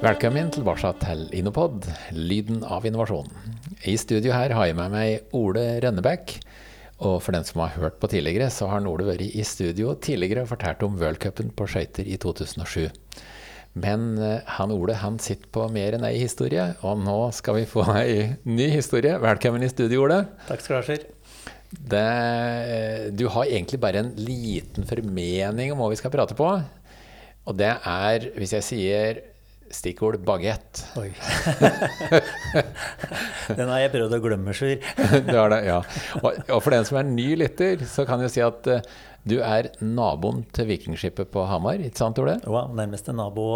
Velkommen tilbake til Innopod, lyden av innovasjon. I studio her har jeg med meg Ole Rønnebekk. Og for den som har hørt på tidligere, så har Ole vært i studio tidligere og fortalt om worldcupen på skøyter i 2007. Men eh, han Ole han sitter på mer enn ei historie, og nå skal vi få ei ny historie. Velkommen i studio, Ole. Takk skal du ha, Sjur. Det, du har egentlig bare en liten formening om hva vi skal prate på. Og det er, hvis jeg sier stikkord bagett. Den har jeg prøvd å glemme, Sjur. det har det, ja. Og, og, for den som er ny lytter, så kan jeg si at uh, du er naboen til Vikingskipet på Hamar, ikke sant, Ole? Ja, nærmeste nabo.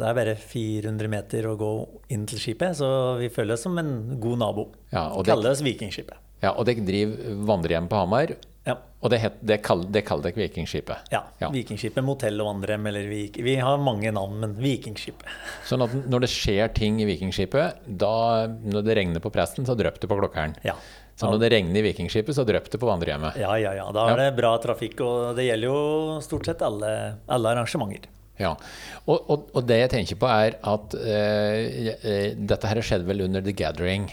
Det er bare 400 meter å gå inn til skipet, så vi føler oss som en god nabo. Ja, og Kalles Vikingskipet. Ja, Og dere driver vandrehjem på Hamar? Ja. Og det, het, det, kall, det kaller dere Vikingskipet? Ja. ja. Vikingskipet, motell og vandrehjem. Eller vik, vi har mange navn, men Vikingskipet. Sånn at når det skjer ting i Vikingskipet, da når det regner på presten, så drøp det på klokkeren? Ja. Så når det regner i Vikingskipet, så drøp det på vandrehjemmet? Ja, ja, ja. Da er det bra trafikk, og det gjelder jo stort sett alle, alle arrangementer. Ja, og, og, og, det jeg tenker på er at uh, dette her skjedde vel under The Gathering?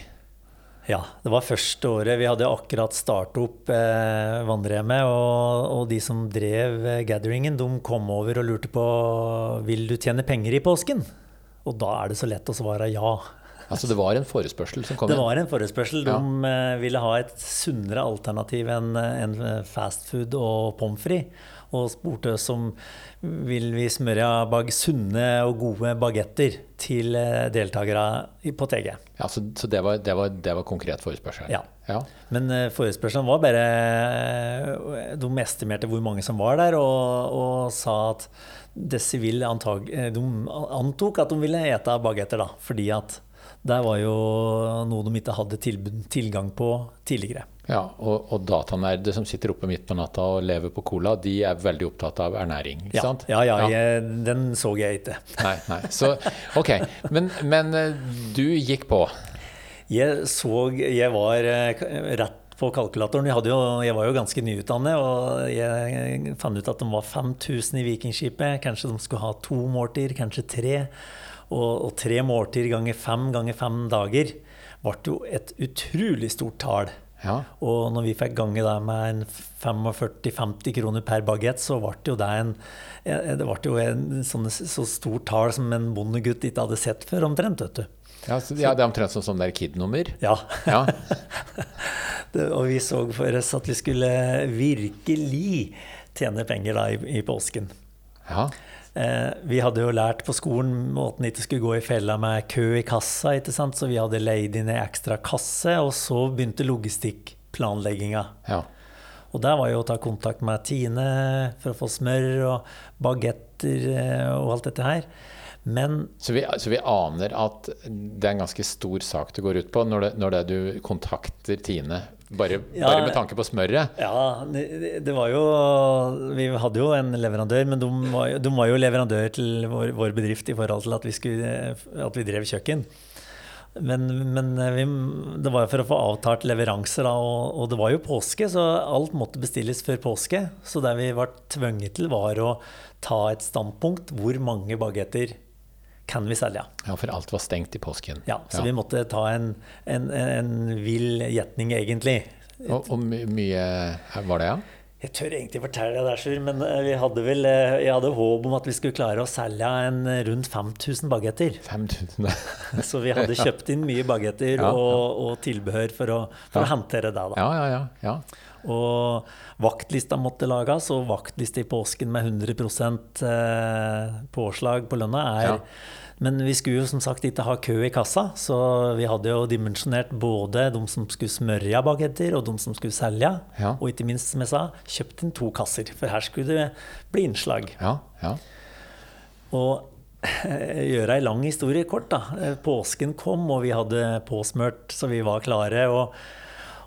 Ja, det var første året. Vi hadde akkurat startet opp eh, vandrehjemmet. Og, og, de som drev eh, gatheringen, de kom over og lurte på vil du tjene penger i påsken. Og da er det så lett å svare ja. Altså det var en forespørsel som kom inn? Det var en forespørsel. De ja. Eh, ville ha et sunnere alternativ enn en fastfood og pommes frites. Og spurte oss om vil vi smøre bag sunne og gode bagetter til eh, deltakere på TG. Ja, Så, så det, var, det, var, det, var, konkret forespørsel? Ja. ja. Men forespørselen var bare De estimerte hvor mange som var der, og, og sa at antag, de antok at de ville ete bagetter, da, fordi at det var jo noe de ikke hadde tilgang på tidligere. Ja, og, og datanerde som sitter oppe midt på natta og lever på cola, de er veldig opptatt av ernæring, ikke ja, sant? Ja, ja, ja. Jeg, den så jeg ikke. Nei, nei. Så ok. Men, men eh, du gikk på? Jeg så Jeg var eh, rett på kalkulatoren. Jeg, jo, jeg var jo ganske nyutdannet, og jeg fant ut at de var 5000 i Vikingskipet. Kanskje de skulle ha to måltider, kanskje tre. Og, og tre måltider ganger fem ganger fem dager ble jo et utrolig stort tall. Ja. Og når vi fikk gange det med en 45-50 kroner per bagett, så ble jo det en det ble jo en sånn, så stort tall som en bondegutt ikke hadde sett før, omtrent. vet du. Ja, så, ja, Det er omtrent som sånn der KID-nummer? Ja. ja. det, og vi så for oss at vi skulle virkelig tjene penger da i, i påsken. Ja. Eh, vi hadde jo lært på skolen måten ikke skulle gå i fella med kø i kassa, så vi hadde leid inn ei ekstra kasse, og så begynte logistikkplanlegginga. Ja. Og der var jo å ta kontakt med Tine for å få smør og bagetter eh, og alt dette her. Men, så, vi, så vi aner at det er en ganske stor sak du går ut på når det, når det du kontakter Tine bare, ja, bare, med tanke på smøret? Ja, det, det, var jo Vi hadde jo en leverandør, men de var, de var jo leverandør til vår, vår, bedrift i forhold til at vi, skulle, at vi drev kjøkken. Men, men vi, det var for å få avtalt leveranser, da, og, og, det var jo påske, så alt måtte bestilles før påske. Så det vi var tvunget til, var å ta et standpunkt hvor mange bagetter kan vi selge. Ja, For alt var stengt i påsken? Ja, så ja. vi måtte ta en, en, en vill gjetning, egentlig. Og, og mye var det, ja? Jeg tør egentlig fortelle det der, Sjur, men eh, vi hadde vel, eh, jeg hadde håp om at vi skulle klare å selge en rundt 5000 bagetter. 5000? så vi hadde kjøpt inn mye bagetter ja, og, og, tilbehør for å, for å håndtere det. da. Ja, ja, ja, ja. Og vaktlista måtte lages, og vaktliste i påsken med 100 eh, påslag på lønna er ja. Men vi skulle jo som sagt ikke ha kø i kassa, så vi hadde jo dimensjonert både de som skulle smøre bagetter, og de som skulle selge. Ja. Og ikke minst, som jeg sa, kjøpt inn to kasser, for her skulle det bli innslag. Ja, ja. Og gjøre ei lang historie kort, da. Påsken kom, og vi hadde påsmørt så vi var klare. og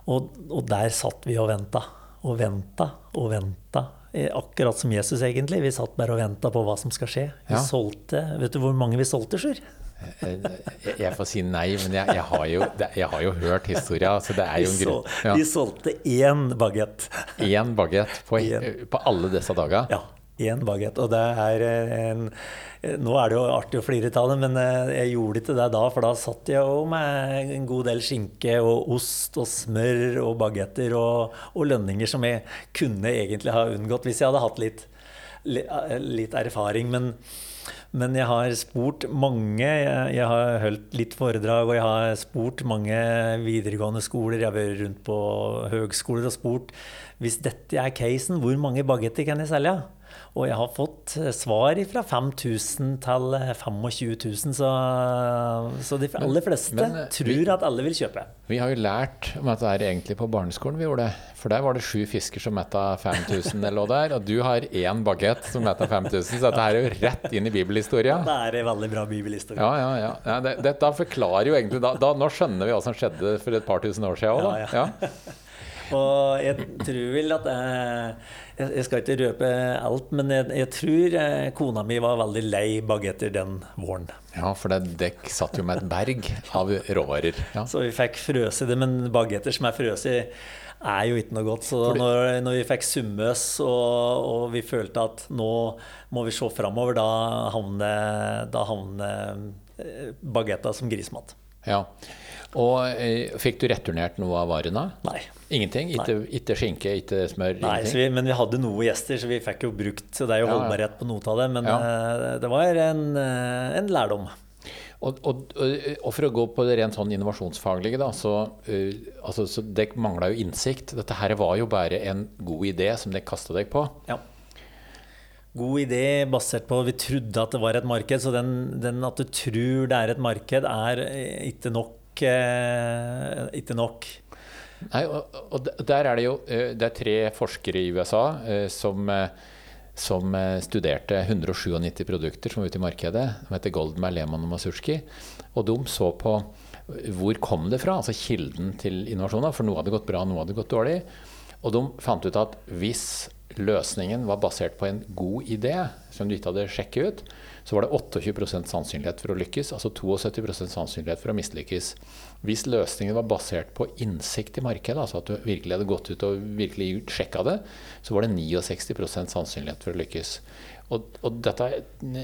og, og der satt vi og venta. Og venta og venta. Eh, akkurat som Jesus, egentlig. Vi satt bare og venta på hva som skal skje. Vi ja. solgte Vet du hvor mange vi solgte, Sjur? Eh, jeg får si nei, men jeg, jeg, har, jo, jeg har, jo, hørt historia. Så det er jo en grunn. Ja. Vi solgte én bagett. Én bagett på, på, alle disse dager? Ja. Én bagett. Og det er en Nå er det jo artig å flire av det, men eh, jeg gjorde ikke det da, for da satt jeg jo med en god del skinke og ost og smør og bagetter og, og lønninger som jeg kunne egentlig ha unngått hvis jeg hadde hatt litt, litt erfaring. Men, men jeg har spurt mange. Jeg, jeg har holdt litt foredrag, og jeg har spurt mange videregående skoler. Jeg har vært rundt på høgskoler og spurt hvis dette er casen, hvor mange bagetter kan jeg selge? Og jeg har fått svar fra 5000 til 25 000, så, så de aller fleste men, men, eh, tror vi, at alle vil kjøpe. Vi har jo lært om at det er egentlig på barneskolen vi gjorde det. For der var det sju fisker som metta 5000 eller noe der, og du har én bagett som metta 5000, så dette er jo rett inn i bibelhistoria. Ja, det er en veldig bra bibelhistorie. Ja, ja, ja. ja det, dette forklarer jo egentlig da, da, Nå skjønner vi hva som skjedde for et par tusen år siden òg, da. Ja, ja. Og jeg tror vel at jeg, jeg skal ikke røpe alt, men jeg, jeg, tror eh, kona mi var veldig lei bagetter den våren. Ja, for det dekk satt jo med et berg av råvarer. Ja. Så vi fikk frøse det, men bagetter som er frøse er jo ikke noe godt. Så når, når vi fikk summøs og, og, vi følte at nå må vi se framover, da havner, da havner eh, bagetta som grismat. Ja, og eh, Fikk du returnert noe av varene? Nei. Ingenting? Ikke skinke, ikke smør? Nei, vi, men vi hadde noen gjester, så vi fikk jo brukt Så det er jo holdbarhet på noe av det. Men ja. uh, det var en, en lærdom. Og, og, og, for å gå på det rent sånn innovasjonsfaglige, da, så, uh, altså, så dere mangla jo innsikt. Dette her var jo bare en god idé som dere kasta dere på. Ja. God idé basert på Vi trodde at det var et marked, så den, den at du tror det er et marked, er ikke nok eh, ikke nok. Nei, og, og, der er det jo eh, Det er tre forskere i USA eh, som, eh, som studerte 197 produkter som var ute i markedet. De heter Goldmer, Lehmann og Masurski. Og de så på hvor kom det fra, altså kilden til innovasjonen. For noe hadde gått bra, noe hadde gått dårlig. Og de fant ut at hvis løsningen var basert på en god idé som du ikke hadde sjekket ut, så var det 28% sannsynlighet for å lykkes, altså 72% sannsynlighet for å mislykkes. Hvis løsningen var basert på innsikt i markedet, altså at du virkelig hadde gått ut og virkelig sjekka det, så var det 69 sannsynlighet for å lykkes. Og, og dette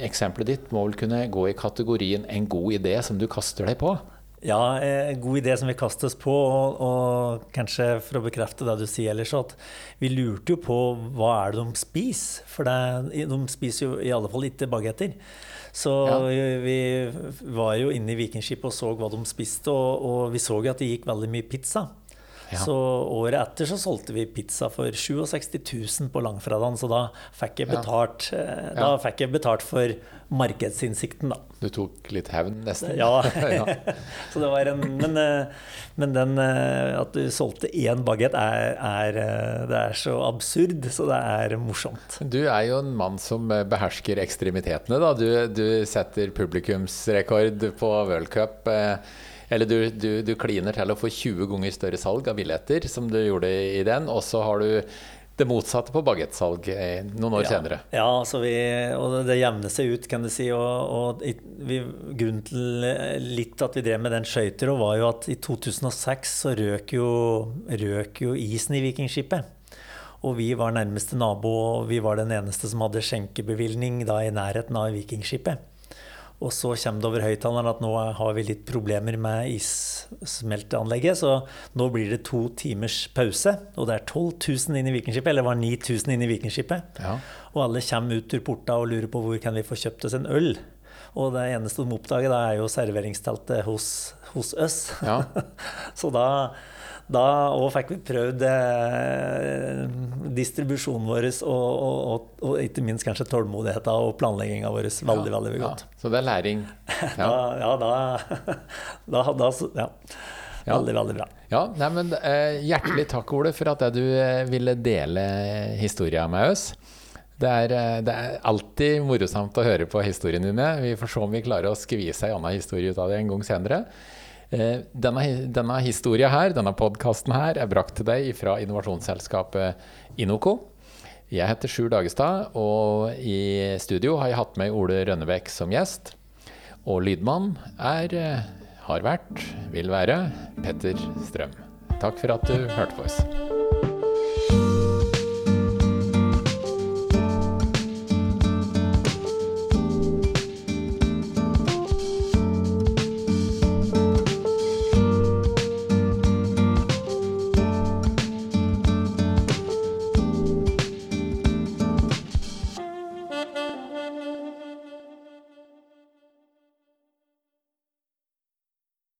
eksempelet ditt må vel kunne gå i kategorien en god idé som du kaster deg på? Ja, en god idé som vi kastes på. Og, og, kanskje for å bekrefte det du sier ellers, at vi lurte jo på hva er det de spiser. For det, de spiser jo i alle fall ikke bagetter. Så ja. vi var jo inne i Vikingskipet og så hva de spiste, og, og vi så jo at det gikk veldig mye pizza. Ja. Så året etter så solgte vi pizza for 67 000 på langfredagen, så da fikk jeg betalt, ja. Eh, da fikk jeg betalt for markedsinnsikten, da. Du tok litt hevn, nesten? Ja. så det var en, men, eh, men den eh, at du solgte én bagett, er, er, det er så absurd, så det er morsomt. Du er jo en mann som behersker ekstremitetene, da. Du, du setter publikumsrekord på World Cup. Eller du, du, du, kliner til å få 20 ganger større salg av billetter, som du gjorde i den. Og så har du det motsatte på bagettsalg eh, noen år ja. senere. Ja, vi, og det jevner seg ut, kan du si. Og, og vi, grunnen til litt at vi drev med den skøyter, var jo at i 2006 så røk jo, røk jo isen i Vikingskipet. Og vi var nærmeste nabo, og vi var den eneste som hadde skjenkebevilgning da i nærheten av Vikingskipet. Og så kommer det over høyttaleren at nå har vi litt problemer med issmelteanlegget, så nå blir det to timers pause. Og det er 12 000 inn i Vikingskipet, eller det var 9000 inn i Vikingskipet. Ja. Og alle kommer ut ur porta og lurer på hvor kan vi få kjøpt oss en øl. Og det eneste de oppdager, da er jo serveringsteltet hos, hos oss. Ja. så da da òg fikk vi prøvd eh, distribusjonen vår og, og, og, og, ikke minst kanskje tålmodigheten og planlegginga vår veldig, ja, veldig godt. Ja. Så det er læring? Ja, ja, da, da, da ja. Veldig, veldig bra. Ja, nei, men, eh, hjertelig takk, Ole, for at du eh, ville dele historia med oss. Det er, eh, det er, alltid morosamt å høre på historiene dine. Vi får se om vi klarer å skvise ei anna historie ut av det en gang senere. Eh, denne, denne historia her, denne podkasten her, er brakt til deg fra innovasjonsselskapet Inoco. Jeg heter Sjur Dagestad, og i studio har jeg hatt med Ole Rønnebekk som gjest. Og lydmann er, eh, har vært, vil være, Petter Strøm. Takk for at du hørte på oss.